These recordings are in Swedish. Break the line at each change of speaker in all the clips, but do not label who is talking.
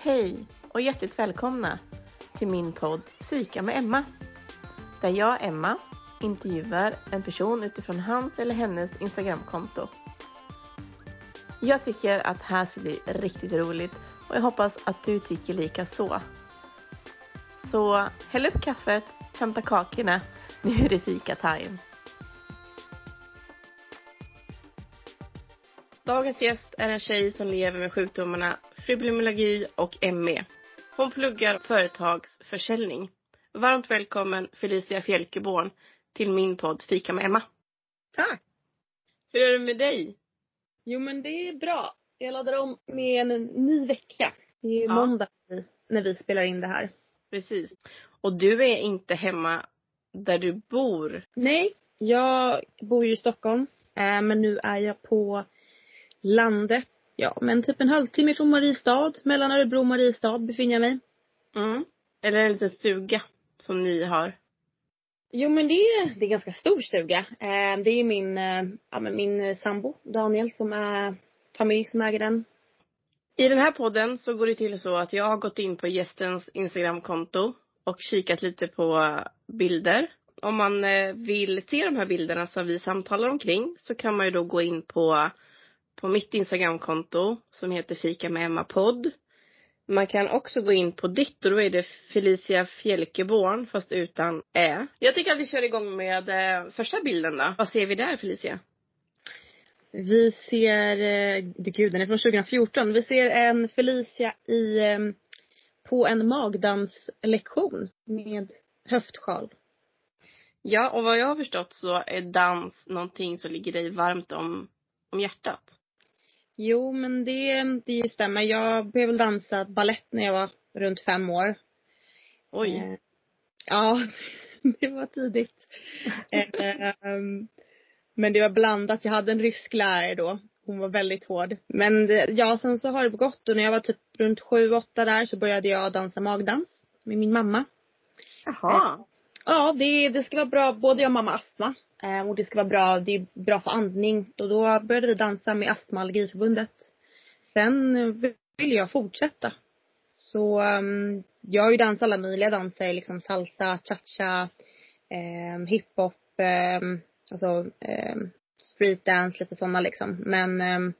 Hej och hjärtligt välkomna till min podd Fika med Emma. Där jag, Emma, intervjuar en person utifrån hans eller hennes Instagramkonto. Jag tycker att det här ska bli riktigt roligt och jag hoppas att du tycker lika så. Så häll upp kaffet, hämta kakorna, nu är det fika-time. Dagens gäst är en tjej som lever med sjukdomarna fibromyalgi och ME. Hon pluggar företagsförsäljning. Varmt välkommen Felicia Fjälkeborn till min podd Fika med Emma.
Tack!
Hur är det med dig?
Jo men det är bra. Jag laddar om med en ny vecka. Det är
Ja.
måndag när vi spelar in det här.
Precis. Och du är inte hemma där du bor.
Nej, jag bor ju i Stockholm. eh, Men nu är jag på landet. Ja, men typ en halvtimme från Mariestad. Mellan Örebro och Mariestad befinner jag mig.
Mm. Eller en liten stuga som ni har.
Jo men det är, det är en ganska stor stuga. Eh, Det är min, eh, ja, men min sambo Daniel som är familj som äger den.
I den här podden så går det till så att jag har gått in på gästens Instagramkonto och kikat lite på bilder. Om man eh, vill se de här bilderna som vi samtalar omkring så kan man ju då gå in på, på mitt Instagramkonto som heter Fika med Emma podd. Man kan också gå in på ditt och då är det Felicia Fjälkeborn fast utan ä. Jag tycker att vi kör igång med eh, första bilden då. Vad ser vi där Felicia?
Vi ser, eh, gud den är från 2014. Vi ser en Felicia i, eh, på en magdanslektion med höftsjal.
Ja, och vad jag har förstått så är dans någonting som ligger dig varmt om, om hjärtat.
Jo men det, det stämmer. Jag började väl dansa ballett när jag var runt fem år.
Oj.
Eh, ja, det var tidigt. Eh, men det var blandat. Jag hade en rysk lärare då. Hon var väldigt hård. Men det, ja, sen så har det gått och när jag var typ runt sju, åtta där så började jag dansa magdans med min mamma.
Jaha.
Ja, det, det ska vara bra. Både jag och mamma astma. Eh, och det ska vara bra, det är bra för andning. Och då började vi dansa med Astma och allergiförbundet. Sen eh, ville jag fortsätta. Så um, jag har ju dansat alla möjliga danser, liksom salsa, cha-cha, um, hiphop, um, alltså um, streetdance, lite sådana liksom. Men ehm,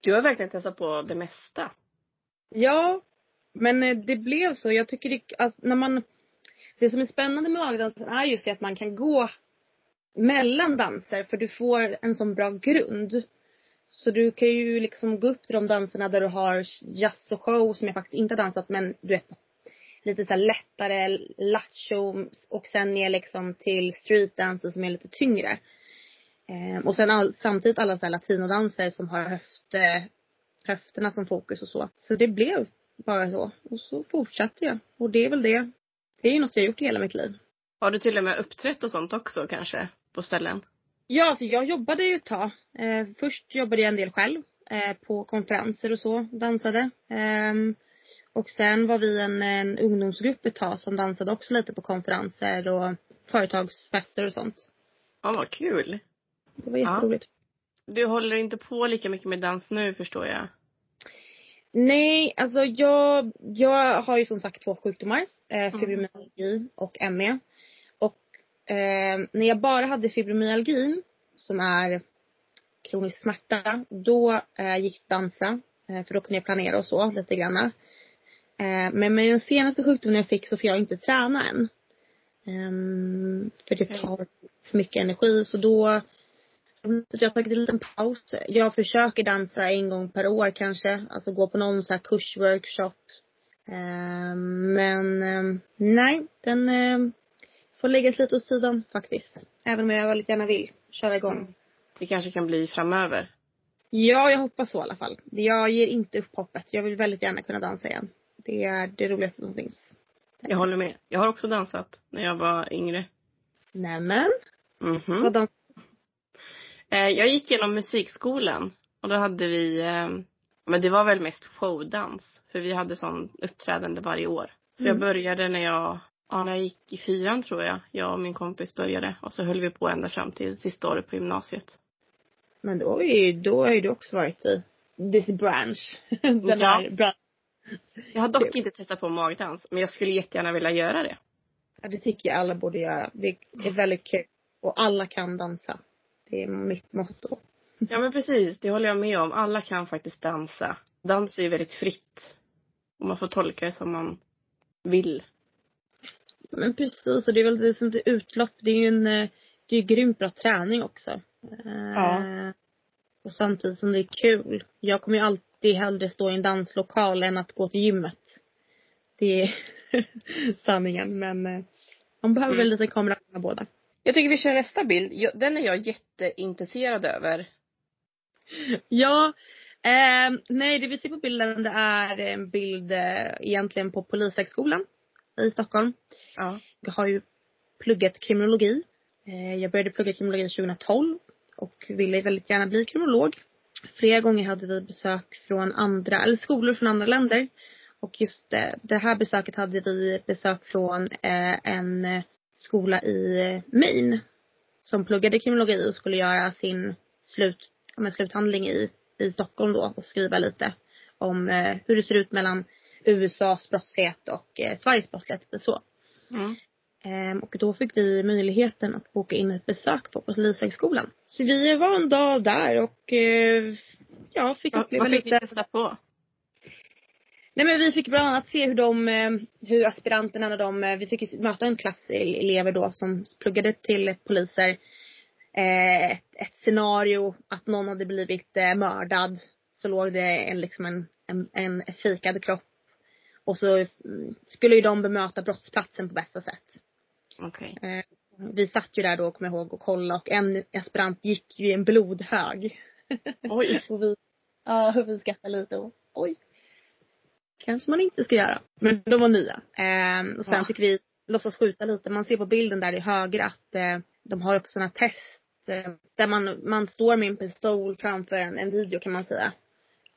Du har verkligen testat på det mesta.
Ja, men eh, det blev så. Jag tycker det, alltså, när man, det som är spännande med magdansen är just det att man kan gå mellan danser för du får en sån bra grund. Så du kan ju liksom gå upp till de danserna där du har jazz och show som jag faktiskt inte har dansat men du vet lite så här lättare lattjo och sen ner liksom till streetdanser som är lite tyngre. Eh, och sen all, samtidigt alla så här latinodanser som har höft, höfterna som fokus och så. Så det blev bara så. Och så fortsatte jag. Och det är väl det. Det är ju något jag har gjort i hela mitt liv.
Har du till och med uppträtt och sånt också kanske? På ställen?
Ja, alltså jag jobbade ju ett tag. Eh, först jobbade jag en del själv. Eh, på konferenser och så. Dansade. Ehm, och sen var vi en, en ungdomsgrupp ett tag som dansade också lite på konferenser och företagsfester och sånt.
Ja, vad kul.
Det var jätteroligt.
Du håller inte på lika mycket med dans nu förstår jag.
Nej, alltså jag, jag har ju som sagt två sjukdomar. Eh,
Mm.
fibromyalgi och ME. Eh, när jag bara hade fibromyalgi, som är kronisk smärta, då eh, gick det dansa. Eh, för då kunde jag planera och så lite grann. Eh, men med den senaste sjukdomen jag fick så får jag inte träna än. Ehm, för det tar för mycket energi så då så jag har tagit en liten paus. Jag försöker dansa en gång per år kanske. Alltså gå på någon så här kursworkshop. Ehm, men ehm, nej, den får läggas lite åt sidan faktiskt. Även om jag väldigt gärna vill köra igång.
Mm. Det kanske kan bli framöver.
Ja, jag hoppas så i alla fall. Jag ger inte upp hoppet. Jag vill väldigt gärna kunna dansa igen. Det är det roligaste som finns.
Jag håller med. Jag har också dansat när jag var yngre.
Nämen.
Mhm.
Vad dans-
Eh, Jag gick genom musikskolan och då hade vi, eh, men det var väl mest showdans. För vi hade sån uppträdande varje år. Så jag
Mm.
började när jag, ja när jag gick i fyran tror jag. Jag och min kompis började och så höll vi på ända fram till sista året på gymnasiet.
Men då, är ju, då har ju du också varit i this branch. Den
Ja.
här branschen.
Jag har dock inte testat på magdans, men jag skulle jättegärna vilja göra det.
Ja, det tycker jag alla borde göra. Det är väldigt kul. Och alla kan dansa. Det är mitt motto.
Ja men precis, det håller jag med om. Alla kan faktiskt dansa. Dans är ju väldigt fritt. Och man får tolka det som man vill.
Men precis, och det är väl det som är utlopp. Det är ju en, eh, det är ju grymt bra träning också.
Ja.
Eh, Och samtidigt som det är kul. Jag kommer ju alltid hellre stå i en danslokal än att gå till gymmet. Det är sanningen, men eh, man behöver
Mm.
väl lite av båda.
Jag tycker vi kör nästa bild. Den är jag jätteintresserad över.
Ja, eh, nej det vi ser på bilden det är en bild eh, egentligen på Polishögskolan i Stockholm.
Ja.
Jag har ju pluggat kriminologi. Eh, jag började plugga kriminologi 2012 och ville väldigt gärna bli kriminolog. Flera gånger hade vi besök från andra, eller skolor från andra länder. Och just det här besöket hade vi besök från eh, en skola i Maine. Som pluggade kriminologi och skulle göra sin slut, men sluthandling i, i Stockholm då och skriva lite om eh, hur det ser ut mellan USAs brottslighet och eh, Sveriges brottslighet. lite Så.
Mm.
Ehm, och då fick vi möjligheten att boka in ett besök på Polishögskolan. Så vi var en dag där och eh, ja, fick uppleva
vad fick
lite.
ni testa på?
Nej men vi fick bland annat se hur de, eh, hur aspiranterna när de, eh, vi fick ju möta en klass elever då som pluggade till poliser. Eh, ett, ett scenario att någon hade blivit mördad. Så låg det en, liksom en, en, en fikad kropp. Och så mm, skulle ju de bemöta brottsplatsen på bästa sätt.
Okej.
Eh, vi satt ju där då, kommer jag ihåg, och kollade och en aspirant gick ju i en blodhög.
Oj.
och vi, ja, vi skrattade lite och oj. Kanske man inte ska göra. Men de var nya. Eh, och sen
Ja.
fick vi låtsas skjuta lite. Man ser på bilden där i höger att eh, de har också sådana test eh, där man, man står med en pistol framför en, en video kan man säga.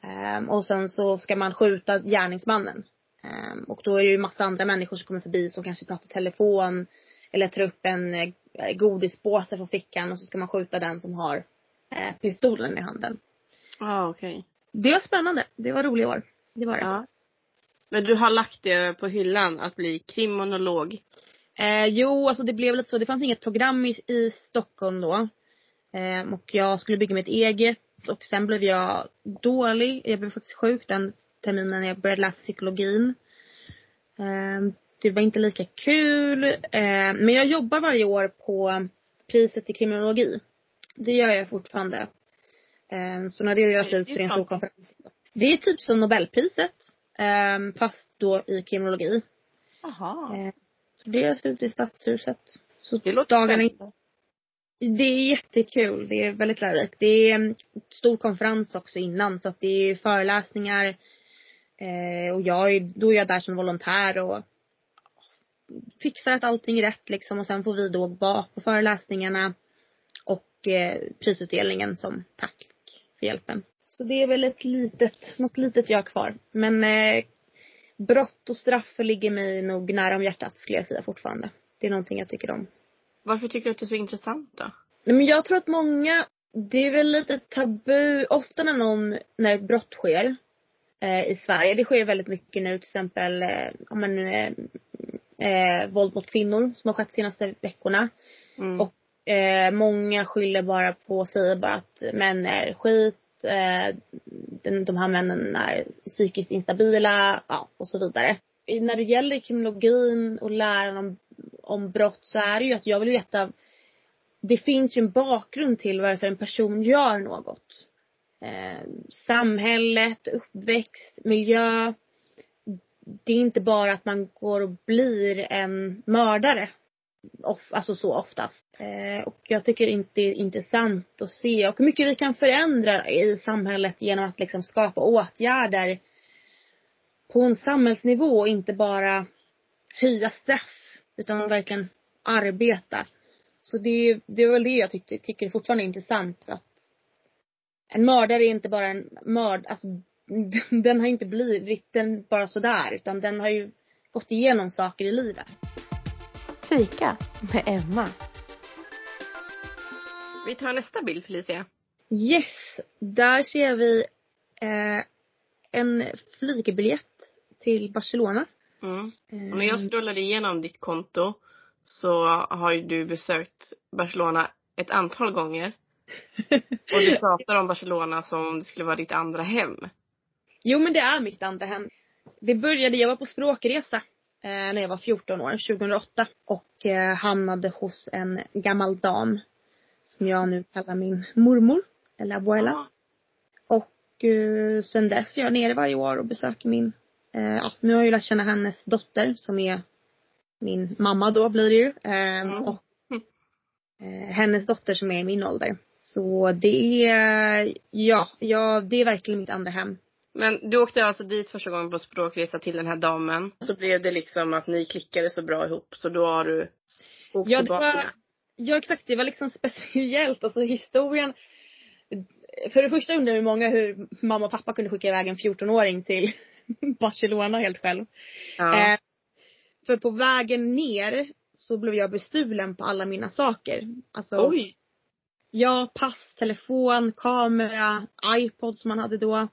Eh, och sen så ska man skjuta gärningsmannen. Eh, och då är det ju massa andra människor som kommer förbi som kanske pratar telefon eller tar upp en eh, godispåse från fickan och så ska man skjuta den som har eh, pistolen i handen.
Ja, okej.
Det var spännande. Det var roliga år. Det var det.
Ja. Men du har lagt det på hyllan att bli kriminolog?
Eh, jo, alltså det blev lite så. Det fanns inget program i, i Stockholm då. Eh, och jag skulle bygga mitt eget. Och sen blev jag dålig. Jag blev faktiskt sjuk den terminen jag började läsa psykologin. Eh, det var inte lika kul. Eh, men jag jobbar varje år på priset i kriminologi. Det gör jag fortfarande. Eh, så när det delas ut så är det en stor konferens. Det är typ som Nobelpriset. Eh, fast då i kriminologi.
Jaha.
Så det är slut i Stadshuset. Så
Det låter
dagarna
spännande.
Det är jättekul. Det är väldigt lärorikt. Det är en stor konferens också innan så att det är föreläsningar. Eh, och jag då är jag där som volontär och fixar att allting är rätt liksom och sen får vi då vara på föreläsningarna och eh, prisutdelningen som tack för hjälpen. Så det är väl ett litet, något litet jag kvar. Men eh, brott och straff ligger mig nog nära om hjärtat skulle jag säga fortfarande. Det är någonting jag tycker om.
Varför tycker du att det är så intressant då?
Nej, men jag tror att många, det är väl lite tabu, ofta när någon, när ett brott sker i Sverige, det sker väldigt mycket nu till exempel, eh, ja, men, eh, eh, våld mot kvinnor som har skett de senaste veckorna.
Mm.
Och eh, många skyller bara på, säger bara att män är skit, eh, den, de här männen är psykiskt instabila, ja och så vidare. När det gäller kriminologin och läran om, om brott så är det ju att jag vill veta det finns ju en bakgrund till varför en person gör något. Eh, samhället, uppväxt, miljö. Det är inte bara att man går och blir en mördare. Of, alltså så oftast. Eh, och jag tycker inte det är intressant att se och hur mycket vi kan förändra i samhället genom att liksom skapa åtgärder på en samhällsnivå och inte bara höja straff. Utan verkligen arbeta. Så det, det är väl det jag tyckte, tycker fortfarande är intressant. Att en mördare är inte bara en mörd, alltså den, den har inte blivit den bara sådär utan den har ju gått igenom saker i livet.
Fika med Emma.
Vi tar nästa bild Felicia.
Yes, där ser vi eh, en flygbiljett till Barcelona.
Mm. Och när jag scrollade igenom ditt konto så har ju du besökt Barcelona ett antal gånger. Och du pratar om Barcelona som om det skulle vara ditt andra hem.
Jo men det är mitt andra hem. Det började, jag var på språkresa eh, när jag var 14 år, 2008. Och eh, hamnade hos en gammal dam. Som jag nu kallar min mormor. Eller abuela. Och eh, sen dess är jag nere varje år och besöker min, eh, ja nu har jag ju lärt känna hennes dotter som är min mamma då blir det ju.
Mm.
Och eh, hennes dotter som är i min ålder. Så det är, ja, ja, det är verkligen mitt andra hem.
Men du åkte alltså dit första gången på språkresa till den här damen. Så blev det liksom att ni klickade så bra ihop så då har du åkt
Ja, det
tillbaka.
var, ja exakt, det var liksom speciellt. Alltså historien. För det första undrar ju många hur mamma och pappa kunde skicka iväg en 14-åring till Barcelona helt själv.
Ja.
Eh, för på vägen ner så blev jag bestulen på alla mina saker. Alltså,
Oj!
Ja, pass, telefon, kamera, iPod som man hade då.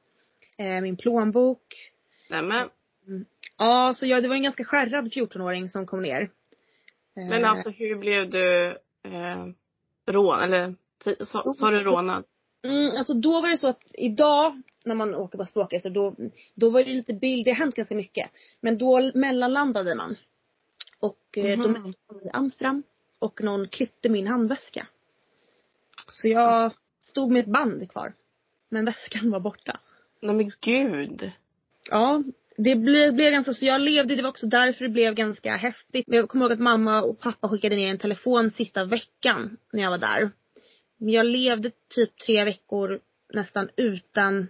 Eh, min plånbok.
Nämen.
Ja, så jag, det var en ganska skärrad 14-åring som kom ner. Eh,
Men alltså hur blev du eh, rån eller sa, sa du rånad?
Mm, alltså då var det så att idag när man åker på språkresa då, då var det lite bild, det har hänt ganska mycket. Men då mellanlandade man. Och eh, då
Mhm.
mellanlandade jag i Amsterdam. Och någon klippte min handväska. Så jag stod med ett band kvar. Men väskan var borta.
Nej men gud.
Ja, det blev, blev ganska så. Jag levde, det var också därför det blev ganska häftigt. Men jag kommer ihåg att mamma och pappa skickade ner en telefon sista veckan när jag var där. Men jag levde typ tre veckor nästan utan,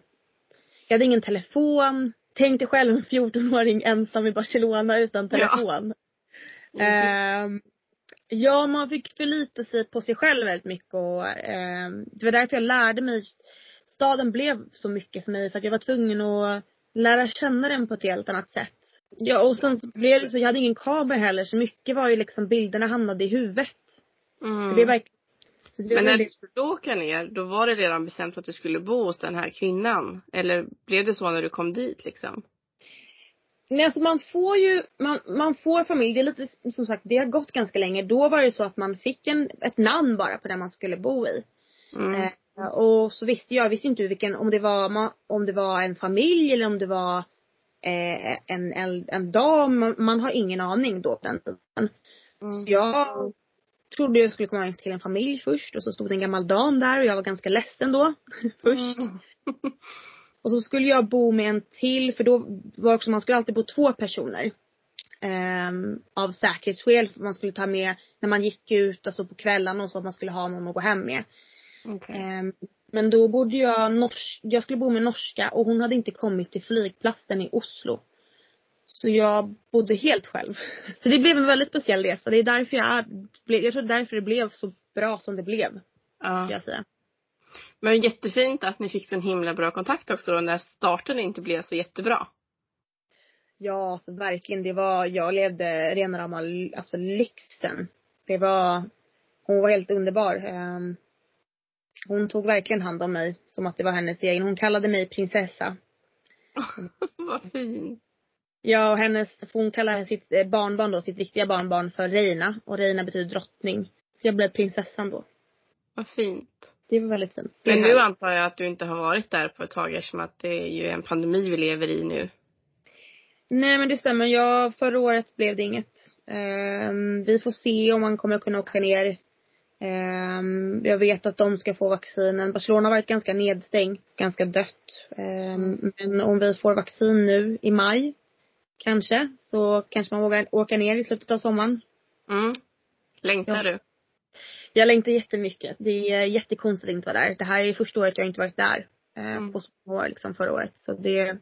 jag hade ingen telefon. Tänk dig själv en 14-åring ensam i Barcelona utan telefon. Ehm, ja, man fick förlita sig på sig själv väldigt mycket och ehm, det var därför jag lärde mig. Staden blev så mycket för mig för att jag var tvungen att lära känna den på ett helt annat sätt. Ja, och sen så blev det så, jag hade ingen kamera heller så mycket var ju liksom bilderna hamnade i huvudet.
Mm.
Det blev verkligen det blev
Men när du skulle åka ner, då var det redan bestämt att du skulle bo hos den här kvinnan? Eller blev det så när du kom dit liksom?
Nej, alltså man får ju, man, man får familj. Det är lite som sagt, det har gått ganska länge. Då var det så att man fick en, ett namn bara på den man skulle bo i.
Mm.
Eh, och så visste jag, jag visste inte vilken, om det var, om det var en familj eller om det var eh, en, en, en dam. Man, man har ingen aning då på den tiden.
Mm.
Så jag trodde jag skulle komma till en familj först och så stod det en gammal dam där och jag var ganska ledsen då. först.
Mm.
Och så skulle jag bo med en till för då var också, man skulle alltid bo två personer. Ehm, av säkerhetsskäl, för man skulle ta med när man gick ut, alltså på kvällarna och så, att man skulle ha någon att gå hem med.
Okej.
Ehm, men då bodde jag nors- jag skulle bo med norska och hon hade inte kommit till flygplatsen i Oslo. Så jag bodde helt själv. Så det blev en väldigt speciell resa. Det är därför jag jag tror därför det blev så bra som det blev,
Ja.
jag säga.
Men jättefint att ni fick så en himla bra kontakt också då när starten inte blev så jättebra.
Ja, alltså verkligen. Det var, jag levde rena rama alltså lyxen. Det var, hon var helt underbar. Ehm, hon tog verkligen hand om mig som att det var hennes egen. Hon kallade mig prinsessa.
Vad fint.
Ja, och hennes, hon kallade sitt eh, barnbarn då, sitt riktiga barnbarn för Reina. Och Reina betyder drottning. Så jag blev prinsessan då.
Vad fint.
Det var väldigt fint.
Men nu antar jag att du inte har varit där på ett tag eftersom att det är ju en pandemi vi lever i nu.
Nej men det stämmer. Jag, förra året blev det inget. Ehm, vi får se om man kommer kunna åka ner. Ehm, jag vet att de ska få vaccinen. Barcelona har varit ganska nedstängt, ganska dött. Ehm, men om vi får vaccin nu i maj, kanske, så kanske man vågar åka ner i slutet av sommaren.
Mm. Längtar
Ja.
du?
Jag längtar jättemycket. Det är jättekonstigt att inte vara där. Det här är första året jag inte varit där. Eh,
Mm.
På år liksom förra året. Så det,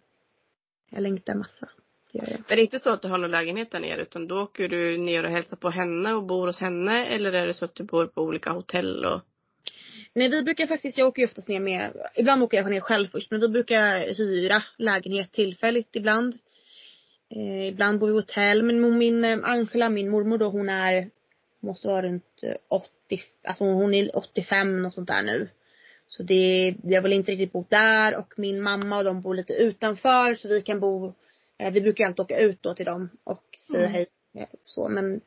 jag längtar massa. Det gör jag.
Men det är inte så att du har någon lägenhet där nere utan då åker du ner och hälsar på henne och bor hos henne eller är det så att du bor på olika hotell och
Nej vi brukar faktiskt, jag åker ju oftast ner med, ibland åker jag ner själv först men vi brukar hyra lägenhet tillfälligt ibland. Eh, ibland bor vi i hotell men min eh, Angela, min mormor då hon är, måste vara runt eh, 80, alltså hon är 85 och sånt där nu. Så det, jag vill inte riktigt bo där och min mamma och de bor lite utanför så vi kan bo Eh, vi brukar alltid åka ut då till dem och säga
Mm.
hej. eh, Så men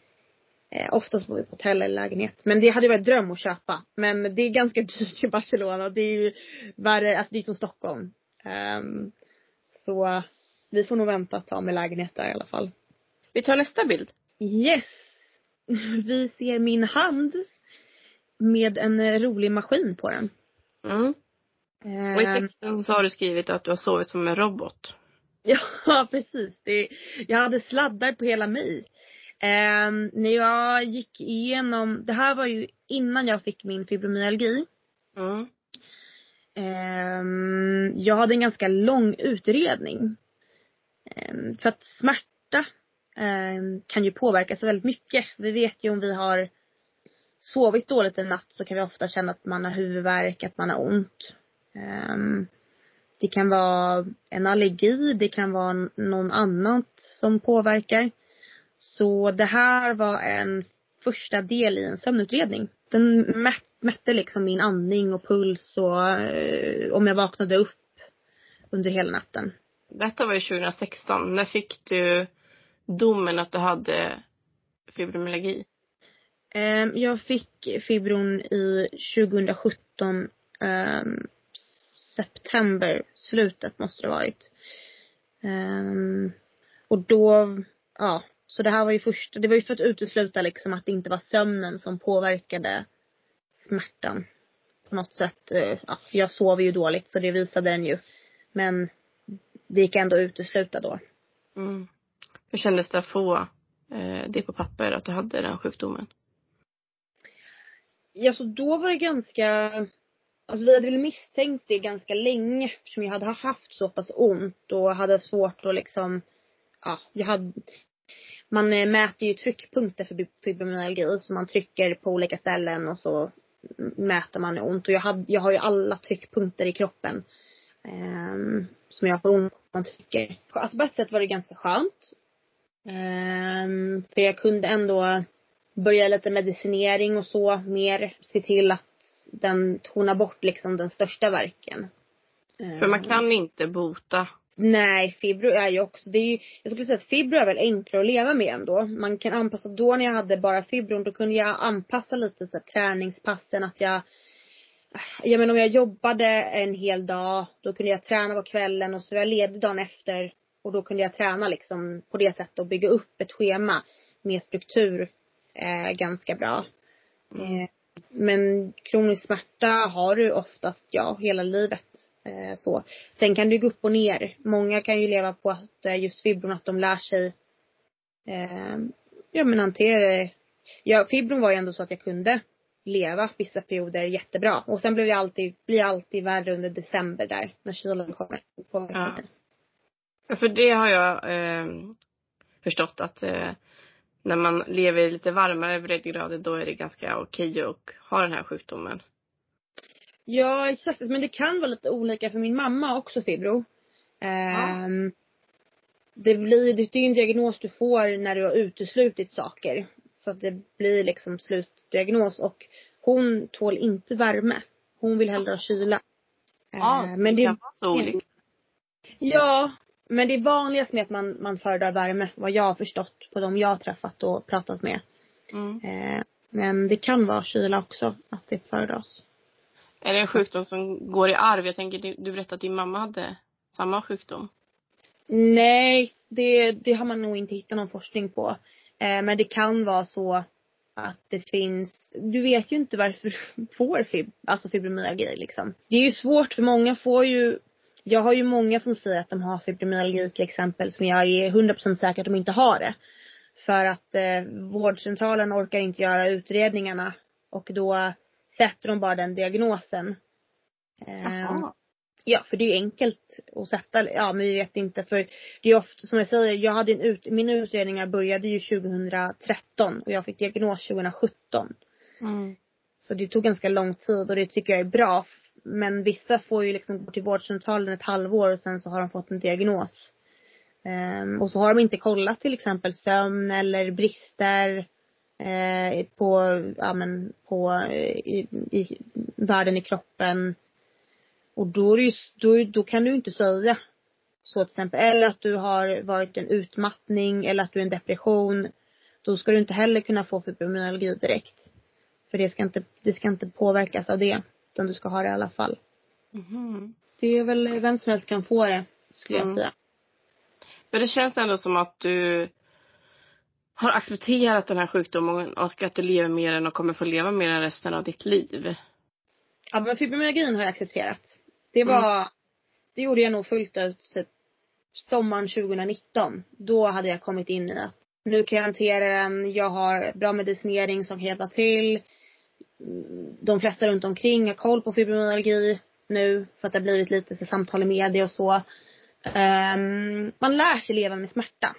eh, oftast bor vi på hotell eller lägenhet. Men det hade ju varit dröm att köpa. Men det är ganska dyrt i Barcelona. Det är ju värre, alltså det är som Stockholm. Ehm, så vi får nog vänta ett tag med lägenhet där i alla fall.
Vi tar nästa bild.
Yes! Vi ser min hand med en eh, rolig maskin på den.
Mm. Och i
Ehm,
texten så har du skrivit att du har sovit som en robot.
Ja, precis. Det, jag hade sladdar på hela mig. Ehm, när jag gick igenom, det här var ju innan jag fick min fibromyalgi.
Mm.
Ehm, jag hade en ganska lång utredning. Ehm, för att smärta Ehm, kan ju påverkas väldigt mycket. Vi vet ju om vi har sovit dåligt en natt så kan vi ofta känna att man har huvudvärk, att man har ont. Ehm, det kan vara en allergi, det kan vara någon annat som påverkar. Så det här var en första del i en sömnutredning. Den mätte liksom min andning och puls och eh, om jag vaknade upp under hela natten.
Detta var ju 2016. När fick du domen att du hade fibromyalgi?
Ehm, jag fick fibron i 2017 ehm, september, slutet måste det ha varit. Ehm, och då, ja, så det här var ju först, det var ju för att utesluta liksom att det inte var sömnen som påverkade smärtan. På något sätt, eh, ja, jag sov ju dåligt så det visade den ju. Men det gick ändå att utesluta då.
Mm. Hur kändes det att få eh, det på papper, att du hade den sjukdomen?
Ja, så då var det ganska, alltså vi hade väl misstänkt det ganska länge eftersom jag hade haft så pass ont och hade svårt att liksom, ja, jag hade, man eh, mäter ju tryckpunkter för fibromyalgi så man trycker på olika ställen och så mäter man ont och jag, hade, jag har ju alla tryckpunkter i kroppen. eh, som jag får ont om man trycker. Alltså på ett sätt var det ganska skönt. Ehm, för jag kunde ändå börja lite medicinering och så mer. Se till att den tonar bort liksom den största verken.
För man
Ehm,
kan inte bota.
Nej, fibro är ju också, det är ju, jag skulle säga att fibro är väl enklare att leva med ändå. Man kan anpassa, då när jag hade bara fibron då kunde jag anpassa lite så här, träningspassen att jag jag menar om jag jobbade en hel dag, då kunde jag träna på kvällen och så var jag ledig dagen efter. Och då kunde jag träna liksom på det sättet och bygga upp ett schema med struktur eh, ganska bra. Eh, men kronisk smärta har du oftast, ja, hela livet. Eh, så. Sen kan det gå upp och ner. Många kan ju leva på att eh, just fibron, att de lär sig eh, ja men hantera det. Ja, fibron var ju ändå så att jag kunde leva vissa perioder jättebra. Och sen blev jag alltid, blir alltid värre under december där, när kylan kommer. På
Ja. Ja, För det har jag eh, förstått att eh, när man lever i lite varmare breddgrader då är det ganska okej att ha den här sjukdomen.
Ja, exakt. Men det kan vara lite olika för min mamma också fibro. Ehm, det blir, det är en diagnos du får när du har uteslutit saker. Så att det blir liksom slutdiagnos och hon tål inte värme. Hon vill hellre ha kyla. Ehm, men
det
det,
kan vara så olika.
ja, men det är vanligast med att man, man föredrar värme. Vad jag har förstått på de jag har träffat och pratat med.
Mm.
Ehm, men det kan vara kyla också, att det föredras.
Är det en sjukdom som går i arv? Jag tänker, du, du berättade att din mamma hade samma sjukdom.
Nej, det, det har man nog inte hittat någon forskning på. Eh, men det kan vara så att det finns, du vet ju inte varför du får fib, alltså fibromyalgi liksom. Det är ju svårt för många får ju, jag har ju många som säger att de har fibromyalgi till exempel som jag är 100% säker att de inte har det. För att eh, vårdcentralen orkar inte göra utredningarna och då sätter de bara den diagnosen. Ehm,
Jaha.
Ja, för det är ju enkelt att sätta, ja men vi vet inte för det är ofta som jag säger, jag hade en ut, mina utredningar började ju 2013 och jag fick diagnos 2017.
Mm.
Så det tog ganska lång tid och det tycker jag är bra. Men vissa får ju liksom gå till vårdcentralen ett halvår och sen så har de fått en diagnos. Ehm, och så har de inte kollat till exempel sömn eller brister eh, på, ja men på, eh, i, i värden i kroppen. Och då, är det ju, då, då kan du inte säga. Så till exempel, eller att du har varit en utmattning eller att du är en depression. Då ska du inte heller kunna få fibromyalgi direkt. För det ska inte, det ska inte påverkas av det. Utan du ska ha det i alla fall.
Mhm.
Det är väl vem som helst kan få det, skulle
Mm.
jag säga.
Men det känns ändå som att du har accepterat den här sjukdomen och att du lever med den och kommer få leva med den resten av ditt liv.
Ja men fibromyalgin har jag accepterat. Det var, det gjorde jag nog fullt ut typ sommaren 2019. Då hade jag kommit in i att nu kan jag hantera den, jag har bra medicinering som kan hjälpa till. De flesta runt omkring har koll på fibromyalgi nu för att det har blivit lite så samtal i media och så. Ehm, man lär sig leva med smärta.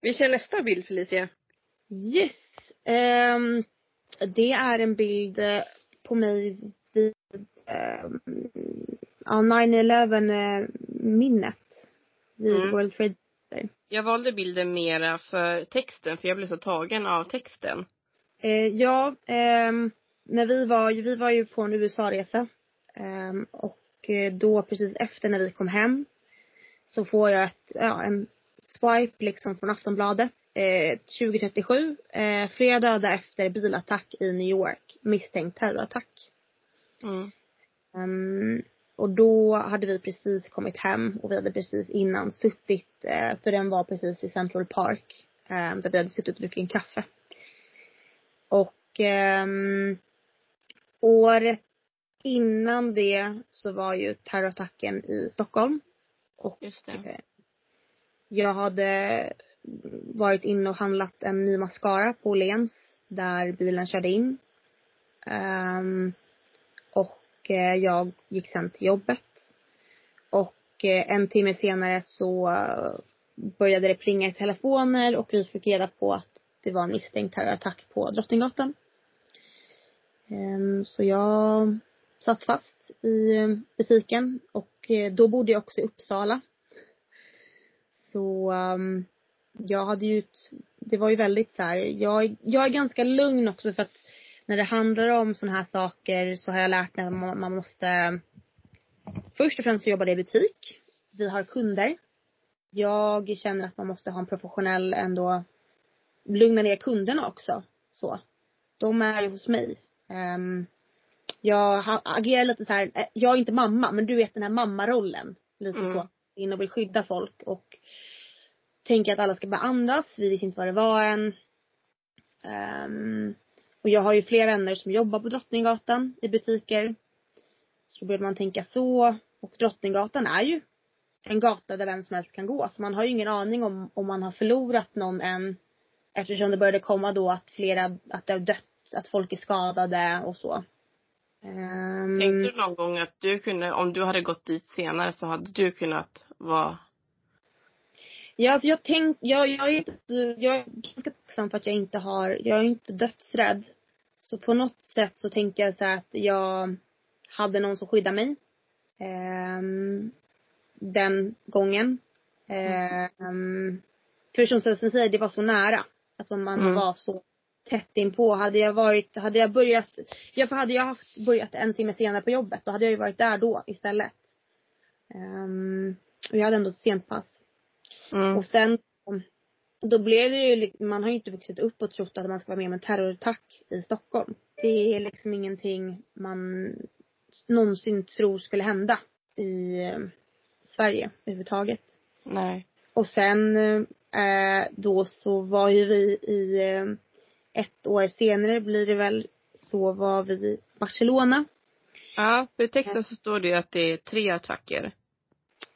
Vi kör nästa bild Felicia.
Yes. Ehm, det är en bild eh, på mig vid ehm, ja, 9-11 eh, minnet. Vid
Mm.
World Trade
Jag valde bilden mera för texten för jag blev så tagen av texten.
Eh, ja, ehm, när vi var, vi var ju på en USA-resa. Ehm, och eh, då precis efter när vi kom hem så får jag ett, ja, en swipe liksom från Aftonbladet. Eh, 2037. Eh, flera döda efter bilattack i New York. Misstänkt terrorattack.
Mm.
Ehm, och då hade vi precis kommit hem och vi hade precis innan suttit, eh, för den var precis i Central Park. Um, där vi hade suttit och druckit en kaffe. Och ehm, året innan det så var ju terrorattacken i Stockholm. Och eh, jag hade varit inne och handlat en ny mascara på Åhléns där bilen körde in. Ehm, och eh, jag gick sen till jobbet. Och eh, en timme senare så började det plinga i telefoner och vi fick reda på att det var en misstänkt terrorattack på Drottninggatan. Ehm, så jag satt fast i ehm, butiken och eh, då bodde jag också i Uppsala. Så ehm, jag hade ju, ett- det var ju väldigt så här, jag, jag är ganska lugn också för att när det handlar om sådana här saker så har jag lärt mig att man, man måste Först och främst så jobbar jag i butik. Vi har kunder. Jag känner att man måste ha en professionell ändå lugna ner kunderna också. Så. De är ju hos mig. Ehm, jag agerar lite så här, eh, jag är inte mamma men du vet den här mammarollen. Lite
Mm.
så. In och vill skydda folk och tänker att alla ska bara andas. Vi visste inte vad det var än. Ehm, och jag har ju flera vänner som jobbar på Drottninggatan i butiker. Så då började man tänka så. Och Drottninggatan är ju en gata där vem som helst kan gå. Så man har ju ingen aning om, om man har förlorat någon än. Eftersom det började komma då att flera, att det har dött, att folk är skadade och så. Ehm,
Tänkte du någon gång att du kunde, om du hade gått dit senare så hade du kunnat vara
Ja, alltså jag tänk, jag, jag är inte, jag är ganska tacksam för att jag inte har, jag är inte dödsrädd. Så på något sätt så tänker jag så att jag hade någon som skyddade mig. Ehm, den gången. Ehm, för som säger, det var så nära. Att man
Mm.
var så tätt inpå. Hade jag varit, hade jag börjat, ja för hade jag haft börjat en timme senare på jobbet då hade jag ju varit där då istället. Ehm, och jag hade ändå ett sent pass.
mm.
Och sen då blev det ju, man har ju inte vuxit upp och trott att man ska vara med om en terrorattack i Stockholm. Det är liksom ingenting man någonsin tror skulle hända i eh, Sverige överhuvudtaget.
Nej.
Och sen eh, då så var ju vi i eh, ett år senare blir det väl så var vi i Barcelona.
Ja, för i texten så står det ju att det är tre attacker.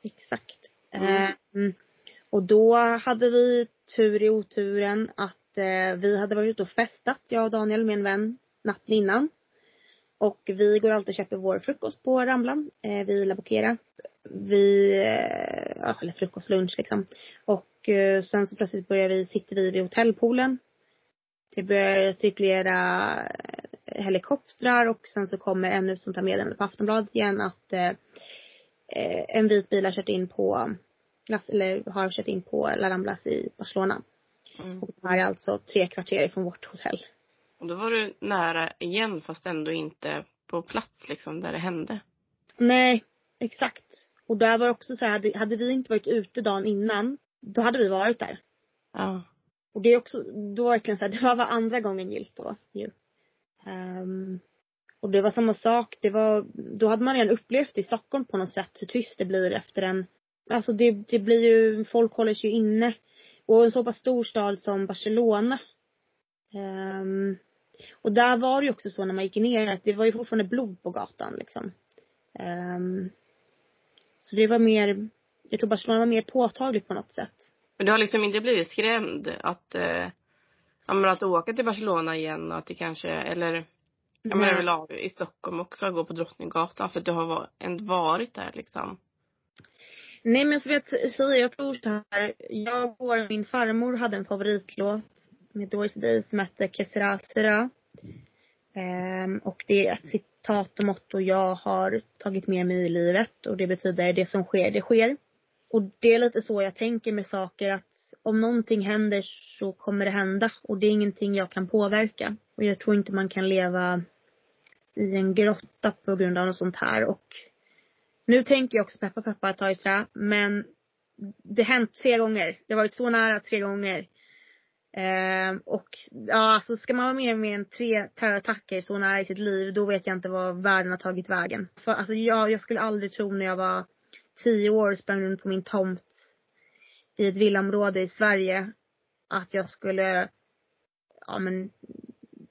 Exakt.
Mm.
Eh, och då hade vi tur i oturen att eh, vi hade varit ute och festat, jag och Daniel med en vän, natten innan. Och vi går alltid och köper vår frukost på Ramblan, eh, vid La Boquera. Vi, eh, eller frukost, lunch liksom. Och eh, sen så plötsligt börjar vi, sitter vi vid hotellpoolen. Det börjar cirkulera eh, helikoptrar och sen så kommer ännu ett sånt här meddelande på Aftonbladet igen att eh, eh, en vit bil har kört in på, eller har kört in på La Ramblas i Barcelona.
Mm.
Och det här är alltså tre kvarter från vårt hotell.
Och då var du nära igen fast ändå inte på plats liksom där det hände.
Nej, exakt. Och där var det också så här, hade, hade vi inte varit ute dagen innan, då hade vi varit där.
Ja.
Och det är också, då verkligen så här, det var, var andra gången gillt då ju. Um, och det var samma sak, det var, då hade man redan upplevt i Stockholm på något sätt hur tyst det blir efter en, alltså det, det blir ju, folk håller sig ju inne. Och en så pass stor stad som Barcelona. Um, och där var det ju också så när man gick ner att det var ju fortfarande blod på gatan liksom. Um, så det var mer, jag tror Barcelona var mer påtagligt på något sätt.
Men du har liksom inte blivit skrämd att, eh, ja men att åka till Barcelona igen och att det kanske, eller ja men
Nej.
överlag i Stockholm också, att gå på Drottninggatan för att du har ändå varit där liksom.
Nej men som jag t- säger, jag tror så här. Jag och min farmor hade en favoritlåt med Doris Day som hette Que sera sera. Ehm, och det är ett citat och motto jag har tagit med mig i livet och det betyder det som sker, det sker. Och det är lite så jag tänker med saker att om någonting händer så kommer det hända och det är ingenting jag kan påverka. Och jag tror inte man kan leva i en grotta på grund av något sånt här och nu tänker jag också peppa peppa ta i trä, men det har hänt tre gånger. Det har varit så nära tre gånger. Ehm, och ja, alltså ska man vara med med en tre terrorattacker så nära i sitt liv, då vet jag inte vad världen har tagit vägen. För alltså jag, jag skulle aldrig tro när jag var tio år och sprang runt på min tomt i ett villaområde i Sverige att jag skulle, ja men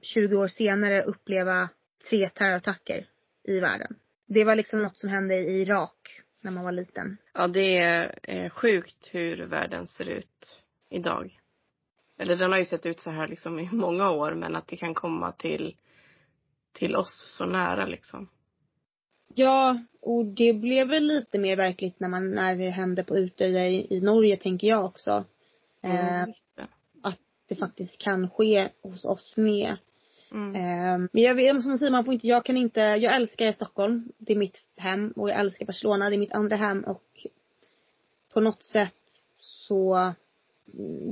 20 år senare uppleva tre terrorattacker i världen. Det var liksom något som hände i Irak när man var liten.
Ja det är eh, sjukt hur världen ser ut idag. Eller den har ju sett ut så här liksom i många år men att det kan komma till, till oss så nära liksom.
Ja, och det blev väl lite mer verkligt när man, när det hände på Utöja i, i Norge tänker jag också. Eh,
Mm, just det.
att det faktiskt kan ske hos oss med.
Mm.
Eh, men jag vet, som säger, man får inte, jag kan inte, jag älskar Stockholm. Det är mitt hem och jag älskar Barcelona, det är mitt andra hem och på något sätt så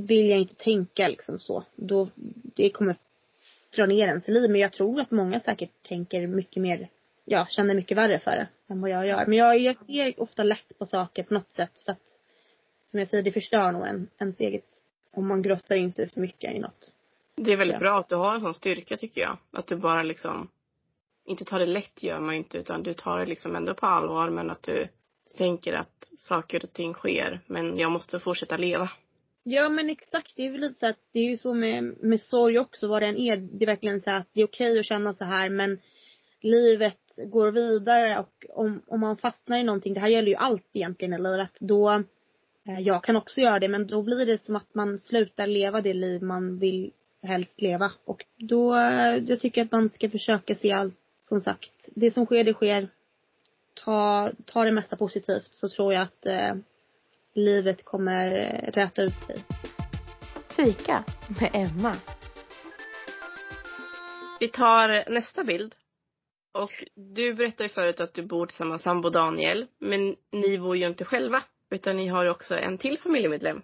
vill jag inte tänka liksom så. Då, det kommer dra ner ens liv. Men jag tror att många säkert tänker mycket mer, ja, känner mycket värre för det än vad jag gör. Men jag, jag ser ofta lätt på saker på något sätt för att, som jag säger, det förstör nog en, ens eget, om man grottar in sig för mycket i något.
Det är väldigt
Ja.
bra att du har en sån styrka tycker jag. Att du bara liksom inte tar det lätt gör man ju inte utan du tar det liksom ändå på allvar men att du tänker att saker och ting sker men jag måste fortsätta leva.
Ja men exakt, det är väl lite så att det är ju så med, med sorg också vad det än är. Det är verkligen så att det är okej att känna så här men livet går vidare och om, om man fastnar i någonting, det här gäller ju allt egentligen i livet, då eh, jag kan också göra det men då blir det som att man slutar leva det liv man vill helst leva. Och då, eh, jag tycker att man ska försöka se allt, som sagt, det som sker det sker. Ta, ta det mesta positivt så tror jag att eh, livet kommer eh, räta ut sig.
Fika med Emma.
Vi tar nästa bild. Och du berättade ju förut att du bor tillsammans med sambo Daniel. Men ni bor ju inte själva. Utan ni har också en till familjemedlem.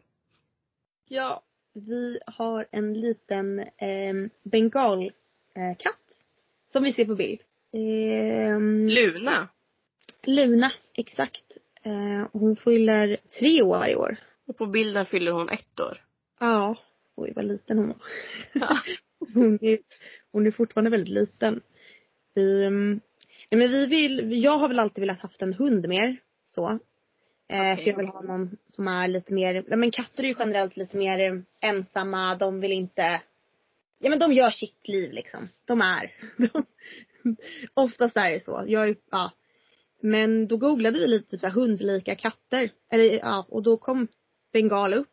Ja, vi har en liten eh, bengalkatt. Eh, som vi ser på bild. Ehm,
Luna.
Luna, exakt. Eh, hon fyller tre år i år.
Och på bilden fyller hon ett år.
Ja. Oj, vad liten hon var.
Ja.
hon, är, hon är fortfarande väldigt liten. Vi, mm, nej men vi vill, jag har väl alltid velat haft en hund mer. Så. Eh,
Okej.
För jag vill ha någon som är lite mer, ja men katter är ju generellt lite mer eh, ensamma, de vill inte, ja men de gör sitt liv liksom. De är. De, oftast är det så. Jag är, ja. Men då googlade vi lite så här hundlika katter. Eller ja, och då kom bengal upp.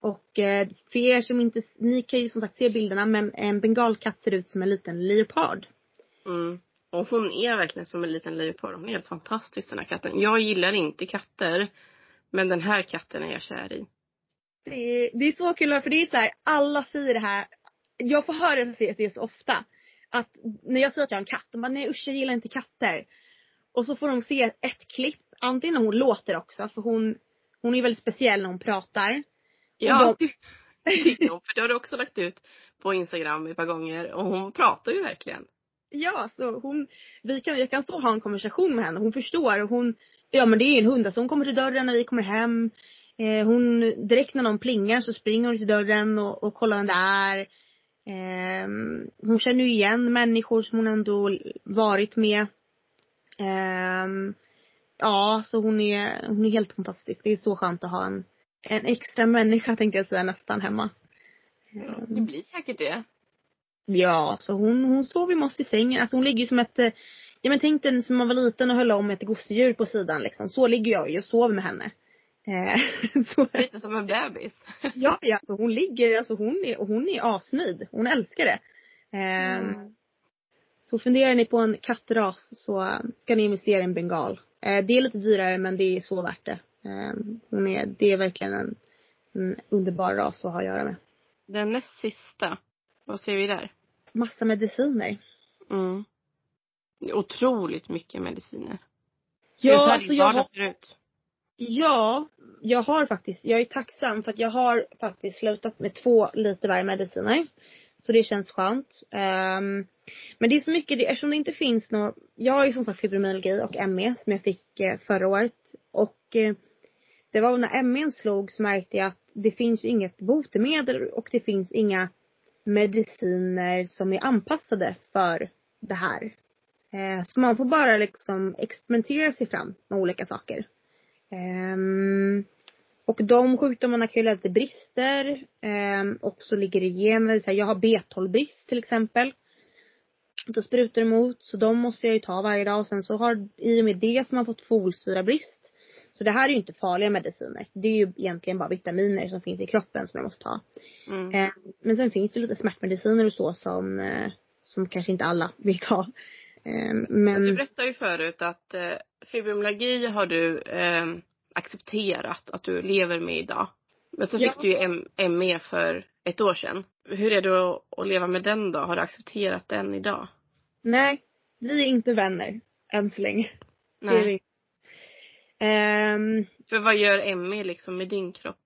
Och eh, för er som inte, ni kan ju som sagt se bilderna men en bengalkatt ser ut som en liten leopard.
Mm. Och hon är verkligen som en liten leopard. Hon är helt fantastisk den här katten. Jag gillar inte katter. Men den här katten är jag kär i.
Det är, det är så kul för det är så här, alla säger det här. Jag får höra det, det så ofta. Att när jag säger att jag har en katt, de bara nej usch jag gillar inte katter. Och så får de se ett klipp, antingen när hon låter också för hon, hon är väldigt speciell när hon pratar.
Ja, hon. För det har du också lagt ut på Instagram ett par gånger. Och hon pratar ju verkligen.
Ja, så hon, vi kan, jag kan stå och ha en konversation med henne. Hon förstår och hon Ja men det är en hund, alltså hon kommer till dörren när vi kommer hem. Eh, hon, direkt när någon plingar så springer hon till dörren och, och kollar vem det är. Eh, hon känner ju igen människor som hon ändå varit med. Eh, ja, så hon är, hon är helt fantastisk. Det är så skönt att ha en, en extra människa tänkte jag säga nästan hemma.
Det blir säkert det.
Ja, så hon, hon sover med oss i sängen. Alltså hon ligger som ett, eh, ja men tänk dig som man var liten och höll om ett gosedjur på sidan liksom. Så ligger jag ju och sover med henne. Eh, så,
Lite som en bebis.
ja, ja, alltså hon ligger, alltså hon är, och hon är asnöjd. Hon älskar det. Eh,
Mm.
Så funderar ni på en kattras så ska ni investera i en bengal. Eh, det är lite dyrare men det är så värt det. Eh, hon är, det är verkligen en, en underbar ras att ha att göra med.
Den näst sista. Vad ser vi där?
Massa mediciner.
Mm. Otroligt mycket mediciner.
Ja,
så här
alltså
din
jag
vardag
har,
ser ut.
ja, jag har faktiskt, jag är tacksam för att jag har faktiskt slutat med två lite värre mediciner. Så det känns skönt. Ehm, men det är så mycket, det, eftersom det inte finns något, jag har ju som sagt fibromyalgi och ME som jag fick eh, förra året. Och eh, det var när ME slog så märkte jag att det finns inget botemedel och det finns inga mediciner som är anpassade för det här. Eh, så man får bara liksom experimentera sig fram med olika saker. Ehm, och de sjukdomarna kan ju leda till brister. Ehm, och så ligger det gener. Så här, jag har B12-brist till exempel. Då sprutar emot. Så de måste jag ju ta varje dag. Och sen så har i och med det som man fått folsyrabrist. Så det här är ju inte farliga mediciner. Det är ju egentligen bara vitaminer som finns i kroppen som man måste ta.
Mm.
Eh, men sen finns det lite smärtmediciner och så som, eh, som kanske inte alla vill ta. Eh, men
Du berättade ju förut att fibromyalgi har du accepterat att du lever med idag. Men så
Ja.
fick du ju ME för ett år sedan. Hur är det att, leva med den då? Har du accepterat den idag?
nej, vi är inte vänner än så länge. Det Ehm,
För vad gör ME liksom med din kropp?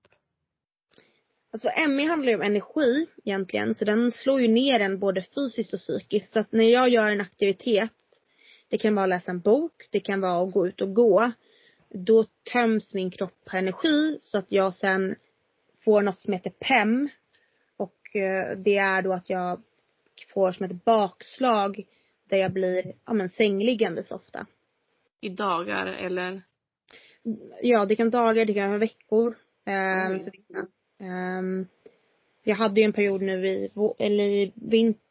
Alltså ME handlar ju om energi egentligen. Så den slår ju ner en både fysiskt och psykiskt. Så att när jag gör en aktivitet. Det kan vara att läsa en bok. Det kan vara att gå ut och gå. Då töms min kropp på energi. Så att jag sen får något som heter PEM. Och eh, det är då att jag får som ett bakslag. Där jag blir, ja men sängliggandes ofta.
I dagar eller?
Ja, det kan dagar, det kan vara veckor. ehm,
Mm.
för vissa. Jag hade ju en period nu i, eller i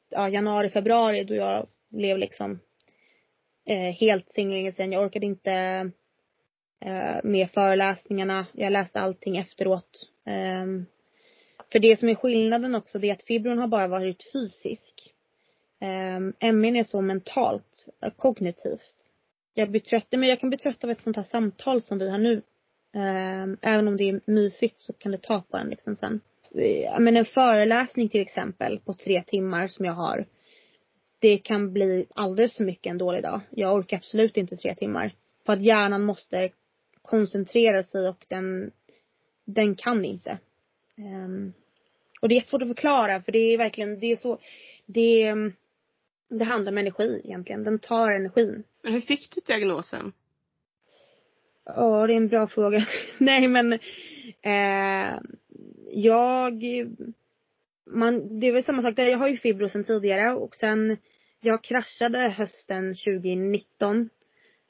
ja, januari, februari då jag blev liksom eh, helt singling sen. Jag orkade inte eh, med föreläsningarna. Jag läste allting efteråt. Ehm, för det som är skillnaden också det är att fibron har bara varit fysisk. Um, MN är så mentalt, eh, kognitivt. Jag blir trött, men jag kan bli trött av ett sånt här samtal som vi har nu. Ehm, även om det är mysigt så kan det ta på en liksom sen. Eh, men en föreläsning till exempel på tre timmar som jag har. Det kan bli alldeles för mycket en dålig dag. Jag orkar absolut inte tre timmar. För att hjärnan måste koncentrera sig och den, den kan inte. Ehm, och det är svårt att förklara för det är verkligen, det är så, det, det handlar om energi egentligen. Den tar energin.
Men hur fick du diagnosen?
Ja, det är en bra fråga. Nej men eh, jag man, det är väl samma sak där. Jag har ju fibro sen tidigare och sen jag kraschade hösten 2019.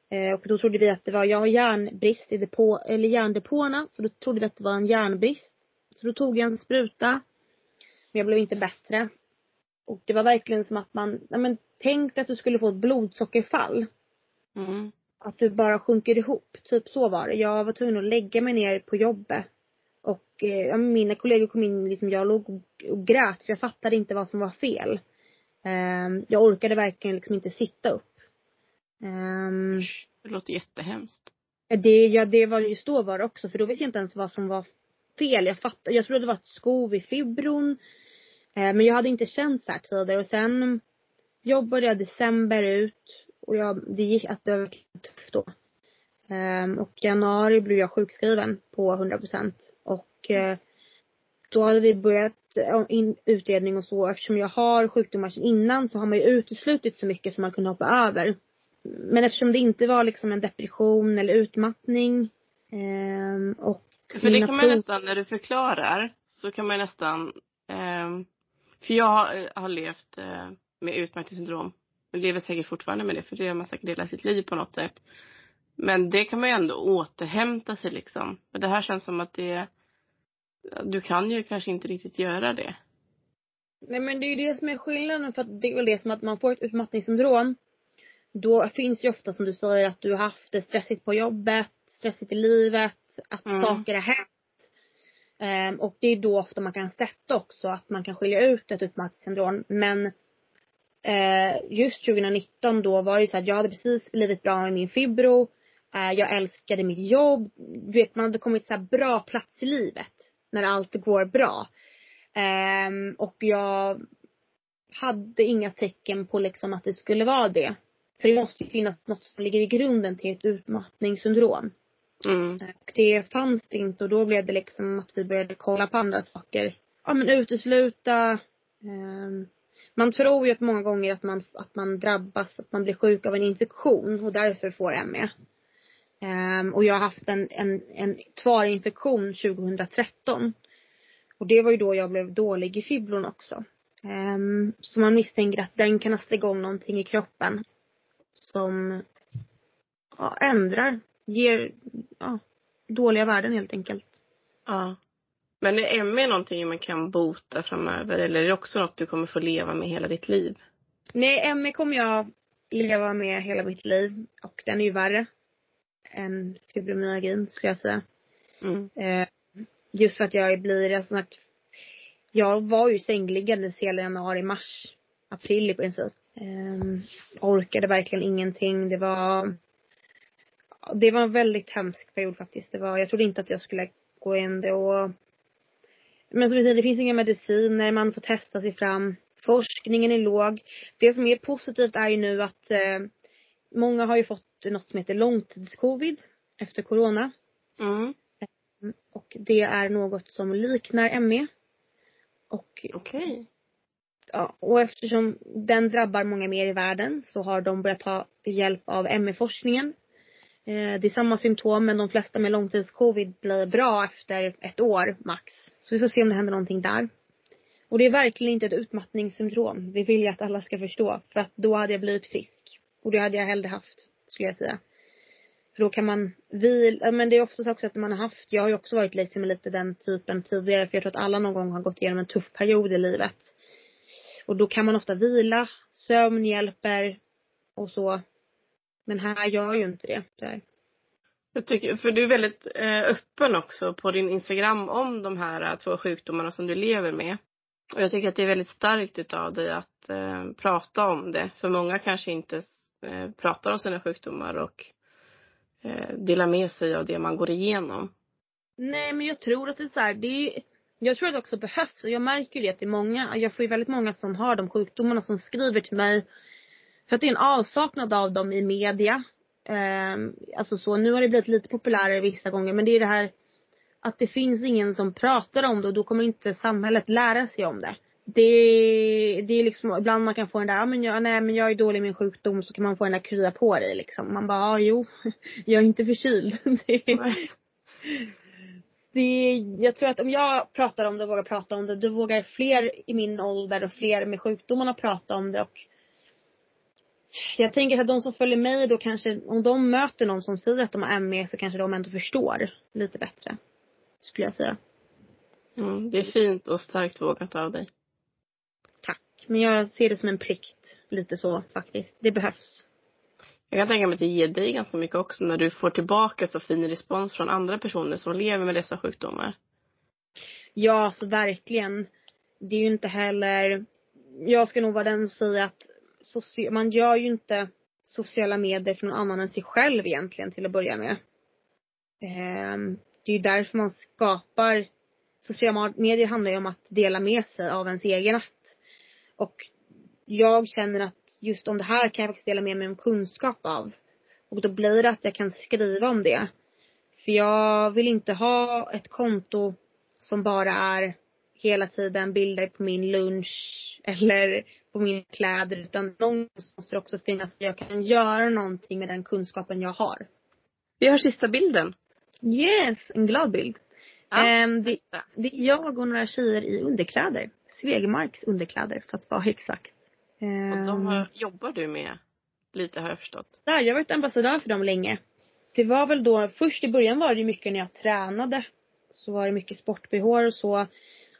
Eh, och då trodde vi att det var, jag har järnbrist i depå, eller järndepåerna. Så då trodde vi att det var en järnbrist. Så då tog jag en spruta. Men jag blev inte bättre. Och det var verkligen som att man, ja men tänk dig att du skulle få ett blodsockerfall
Mm.
att du bara sjunker ihop. Typ så var det. Jag var tvungen att lägga mig ner på jobbet. Och eh, mina kollegor kom in, liksom, jag låg och, och grät för jag fattade inte vad som var fel. Ehm, jag orkade verkligen liksom inte sitta upp. Ehm,
Det låter jättehemskt.
det, ja, det var just då var det också för då visste jag inte ens vad som var fel. Jag fattade, jag trodde det var ett skov i fibron. Eh, men jag hade inte känt så här tidigare och sen jobbade jag december ut och jag, det gick att det var tufft då. Ehm, och januari blev jag sjukskriven på 100 procent och eh, då hade vi börjat eh, in, utredning och så. Eftersom jag har sjukdomar sedan innan så har man ju uteslutit så mycket som man kunde hoppa över. men eftersom det inte var liksom en depression eller utmattning ehm, och
För det kan man nästan, när du förklarar, så kan man nästan, ehm, för jag har, har levt eh, med utmattningssyndrom. Lever säkert fortfarande med det, för det har man säkert hela sitt liv på något sätt. Men det kan man ju ändå återhämta sig liksom. Men det här känns som att det, du kan ju kanske inte riktigt göra det.
Nej men det är ju det som är skillnaden för att det är väl det som att man får ett utmattningssyndrom. Då finns ju ofta som du säger att du har haft det stressigt på jobbet, stressigt i livet, att
Mm.
saker har hänt. Ehm, och det är då ofta man kan sätta också att man kan skilja ut ett utmattningssyndrom. Men just 2019 då var det så att jag hade precis blivit bra med min fibro. Eh, jag älskade mitt jobb. Du vet man hade kommit så bra plats i livet. När allt går bra. Ehm, och jag hade inga tecken på liksom att det skulle vara det. För det måste ju finnas något som ligger i grunden till ett utmattningssyndrom.
Mm.
Och det fanns det inte och då blev det liksom att vi började kolla på andra saker. Ja men utesluta. ehm, man tror ju att många gånger att man, att man drabbas, att man blir sjuk av en infektion och därför får ME. Um, ehm, och jag har haft en, en, en tvarinfektion 2013. Och det var ju då jag blev dålig i fibron också. Um, så man misstänker att den kan ha satt igång någonting i kroppen. Som ja, ändrar, ger ja, dåliga värden helt enkelt.
Ja. Men är ME någonting man kan bota framöver eller är det också något du kommer få leva med hela ditt liv?
Nej, ME kommer jag leva med hela mitt liv. Och den är ju värre än fibromyalgin skulle jag säga.
Mm.
Eh, just för att jag blir, alltså, att jag var ju sängliggandes hela januari, mars, april i princip. Eh, orkade verkligen ingenting. Det var, det var en väldigt hemsk period faktiskt. Det var, jag trodde inte att jag skulle gå in det och men som du säger, det finns inga mediciner, man får testa sig fram. Forskningen är låg. Det som är positivt är ju nu att eh, många har ju fått något som heter långtidscovid efter corona.
Mm.
Och det är något som liknar ME. Och,
Okej.
ja, och eftersom den drabbar många mer i världen så har de börjat ta hjälp av ME-forskningen. Eh, det är samma symptom men de flesta med långtidscovid blir bra efter ett år max. Så vi får se om det händer någonting där. Och det är verkligen inte ett utmattningssyndrom. Det vill jag att alla ska förstå. För att då hade jag blivit frisk. Och det hade jag hellre haft, skulle jag säga. För då kan man vila, men det är oftast också att man har haft, jag har ju också varit liksom lite den typen tidigare för jag tror att alla någon gång har gått igenom en tuff period i livet. Och då kan man ofta vila, sömn hjälper och så. Men här gör ju inte det. Där.
Jag tycker, för du är väldigt eh, öppen också på din Instagram om de här eh, två sjukdomarna som du lever med. Och jag tycker att det är väldigt starkt utav dig att eh, prata om det. För många kanske inte eh, pratar om sina sjukdomar och eh, delar med sig av det man går igenom.
Nej men jag tror att det är så här, det är, jag tror att det också behövs och jag märker ju det att det är många, jag får ju väldigt många som har de sjukdomarna som skriver till mig. För att det är en avsaknad av dem i media. Ehm, alltså så, nu har det blivit lite populärare vissa gånger men det är det här att det finns ingen som pratar om det och då kommer inte samhället lära sig om det. Det, det är liksom, ibland man kan få den där, ja men jag, nej men jag är dålig i min sjukdom så kan man få den där krya på dig liksom. Man bara, ja jo, jag är inte förkyld. Det, det, jag tror att om jag pratar om det och vågar prata om det, då vågar fler i min ålder och fler med sjukdomarna prata om det och jag tänker att de som följer mig då kanske, om de möter någon som säger att de har ME så kanske de ändå förstår lite bättre. Skulle jag säga.
Mm, det är fint och starkt vågat av dig.
Tack. Men jag ser det som en plikt. Lite så faktiskt. Det behövs.
Jag kan tänka mig att det ger dig ganska mycket också när du får tillbaka så fin respons från andra personer som lever med dessa sjukdomar.
Ja, så verkligen. Det är ju inte heller, jag ska nog vara den som säger att social, man gör ju inte sociala medier för någon annan än sig själv egentligen till att börja med. Ehm, det är ju därför man skapar, sociala medier handlar ju om att dela med sig av ens egen akt. Och jag känner att just om det här kan jag faktiskt dela med mig om kunskap av. Och då blir det att jag kan skriva om det. För jag vill inte ha ett konto som bara är hela tiden bilder på min lunch eller på mina kläder utan någonstans måste det också finnas att jag kan göra någonting med den kunskapen jag har.
Vi har sista bilden.
Yes, en glad bild.
Ja,
Ehm, det, det är jag och några tjejer i underkläder. Svegmarks underkläder för att vara exakt.
Och de
Ehm,
har, jobbar du med lite har jag förstått.
där, jag har varit ambassadör för dem länge. Det var väl då, först i början var det mycket när jag tränade. Så var det mycket sport-bh och så.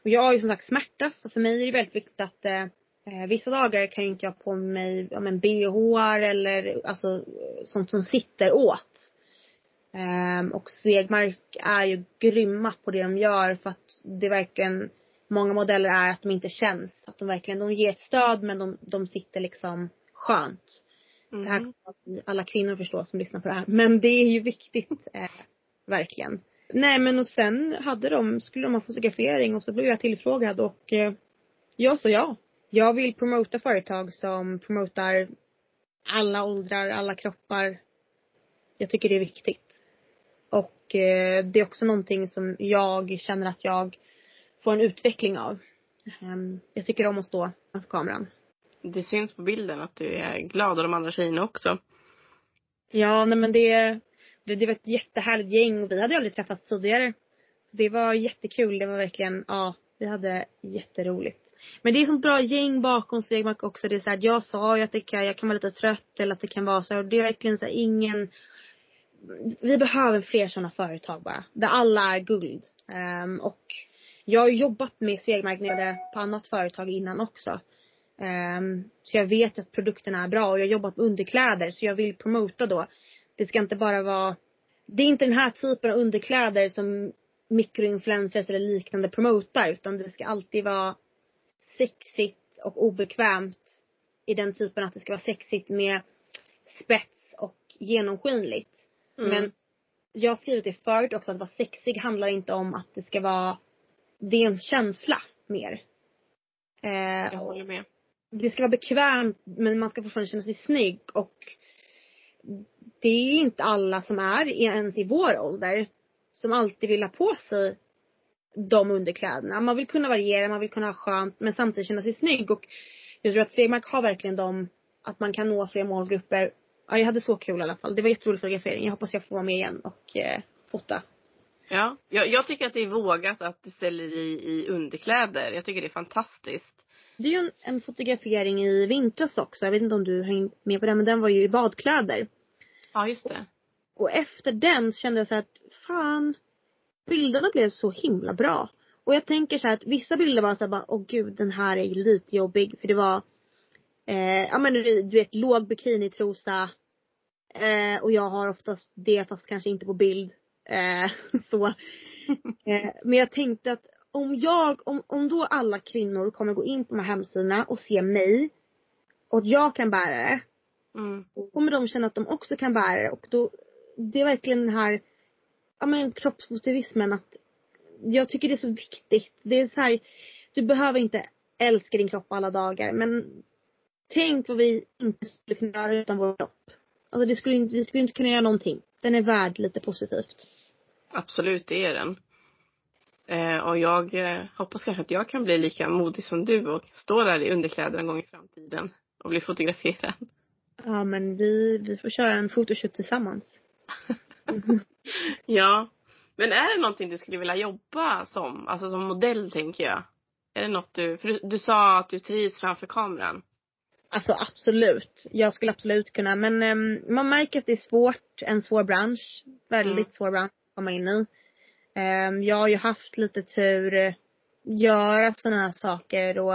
Och jag har ju som sagt smärta, så för mig är det väldigt viktigt att eh, eh, vissa dagar kan ju inte jag på mig ja, men bh eller alltså eh, sånt som sitter åt. Ehm, och Svegmark är ju grymma på det de gör för att det verkligen Många modeller är att de inte känns. Att de verkligen, de ger ett stöd men de, de sitter liksom skönt.
Mm.
Det här kommer alla kvinnor förstå som lyssnar på det här. Men det är ju viktigt. Eh, verkligen. Nej men och sen hade de, skulle de ha fotografering och så blev jag tillfrågad och eh, jag sa ja. Jag vill promota företag som promotar alla åldrar, alla kroppar. Jag tycker det är viktigt. Och eh, det är också någonting som jag känner att jag får en utveckling av. Ehm, jag tycker om att stå framför kameran.
Det syns på bilden att du är glad och de andra tjejerna också.
Ja, nej men det, det, det var ett jättehärligt gäng och vi hade aldrig träffats tidigare. Så det var jättekul. Det var verkligen, ja, vi hade jätteroligt. Men det är sånt bra gäng bakom Stegmark också. Det är så här, jag sa ju att det kan, jag kan vara lite trött eller att det kan vara så här, och det är verkligen så här, ingen vi behöver fler sådana företag bara. Där alla är guld. Um, och jag har jobbat med Svegmark när jag jobbade på annat företag innan också. Um, så jag vet att produkterna är bra och jag har jobbat med underkläder så jag vill promota då. Det ska inte bara vara Det är inte den här typen av underkläder som mikroinfluencers eller liknande promotar utan det ska alltid vara sexigt och obekvämt i den typen att det ska vara sexigt med spets och genomskinligt.
Mm.
Men jag har skrivit det förut också att vara sexig handlar inte om att det ska vara det är en känsla mer.
Jag
Eh,
håller med.
det ska vara bekvämt men man ska fortfarande känna sig snygg och det är inte alla som är ens i vår ålder som alltid vill ha på sig de underkläderna. Man vill kunna variera, man vill kunna ha skönt men samtidigt känna sig snygg och jag tror att Svegmark har verkligen de att man kan nå fler målgrupper. Ja, jag hade så kul i alla fall. Det var jätterolig fotografering. Jag hoppas jag får vara med igen och eh, fota.
Ja, jag, jag tycker att det är vågat att du ställer i, i underkläder. Jag tycker det är fantastiskt.
Det är ju en, en fotografering i vintras också. Jag vet inte om du hängde med på den men den var ju i badkläder.
Ja, just det.
Och efter den så kände jag så att fan, bilderna blev så himla bra. Och jag tänker så här att vissa bilder var så här bara, åh gud den här är lite jobbig. För det var, eh, ja men du, du vet låg bikinitrosa. Eh, och jag har oftast det fast kanske inte på bild. Eh, så. Eh, men jag tänkte att om jag, om, om då alla kvinnor kommer gå in på de här hemsidorna och se mig. Och att jag kan bära det
Mm.
då kommer de känna att de också kan bära det och då, det är verkligen den här, ja men kroppspositivismen att jag tycker det är så viktigt. Det är så här, du behöver inte älska din kropp alla dagar men tänk vad vi inte skulle kunna göra utan vår kropp. Alltså det skulle inte, vi skulle inte kunna göra någonting. Den är värd lite positivt.
Absolut, det är den. Eh, och jag eh, hoppas kanske att jag kan bli lika modig som du och stå där i underkläder en gång i framtiden och bli fotograferad.
Ja men vi, vi får köra en photoshoot tillsammans.
Ja. Men är det någonting du skulle vilja jobba som? Alltså som modell tänker jag. Är det något du, för du, du sa att du trivs framför kameran.
Alltså absolut. Jag skulle absolut kunna men ehm, man märker att det är svårt, en svår bransch. Väldigt
Mm.
svår bransch att komma in i. Ehm, jag har ju haft lite tur, göra sådana här saker och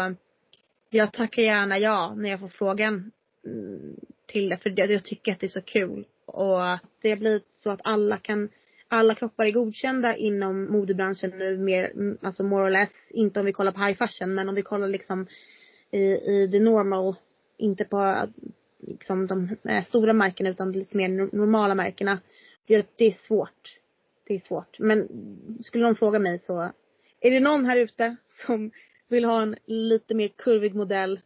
jag tackar gärna ja när jag får frågan mm, till det för jag, jag tycker att det är så kul. Och det har blivit så att alla kan, alla kroppar är godkända inom modebranschen nu mer, alltså more or less. Inte om vi kollar på high fashion men om vi kollar liksom i, i the normal, inte på liksom de eh, stora märkena utan lite mer normala märkena. Det, det är svårt. Det är svårt. Men skulle någon fråga mig så, är det någon här ute som vill ha en lite mer kurvig modell,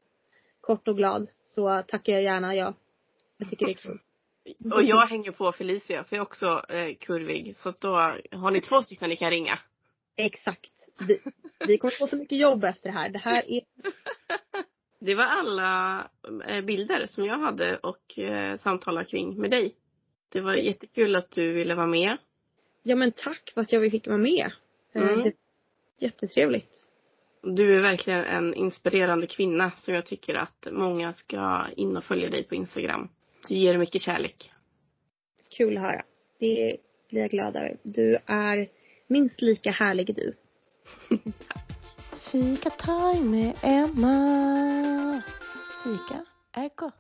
kort och glad, så tackar jag gärna ja. Jag tycker det är kul.
Och jag hänger på Felicia för jag är också eh, kurvig. Så då har ni två stycken ni kan ringa.
Exakt. Vi, Vi kommer få så mycket jobb efter det här. Det här är
Det var alla eh, bilder som jag hade och eh, samtala kring med dig. Det var jättekul att du ville vara med.
Ja men tack för att jag fick vara med. Eh,
Mm.
Det, jättetrevligt.
Du är verkligen en inspirerande kvinna som jag tycker att många ska in och följa dig på Instagram. Du ger mycket kärlek.
Kul att höra. Det blir jag glad över. Du är minst lika härlig du.
Fika time med Emma. Fika är gott.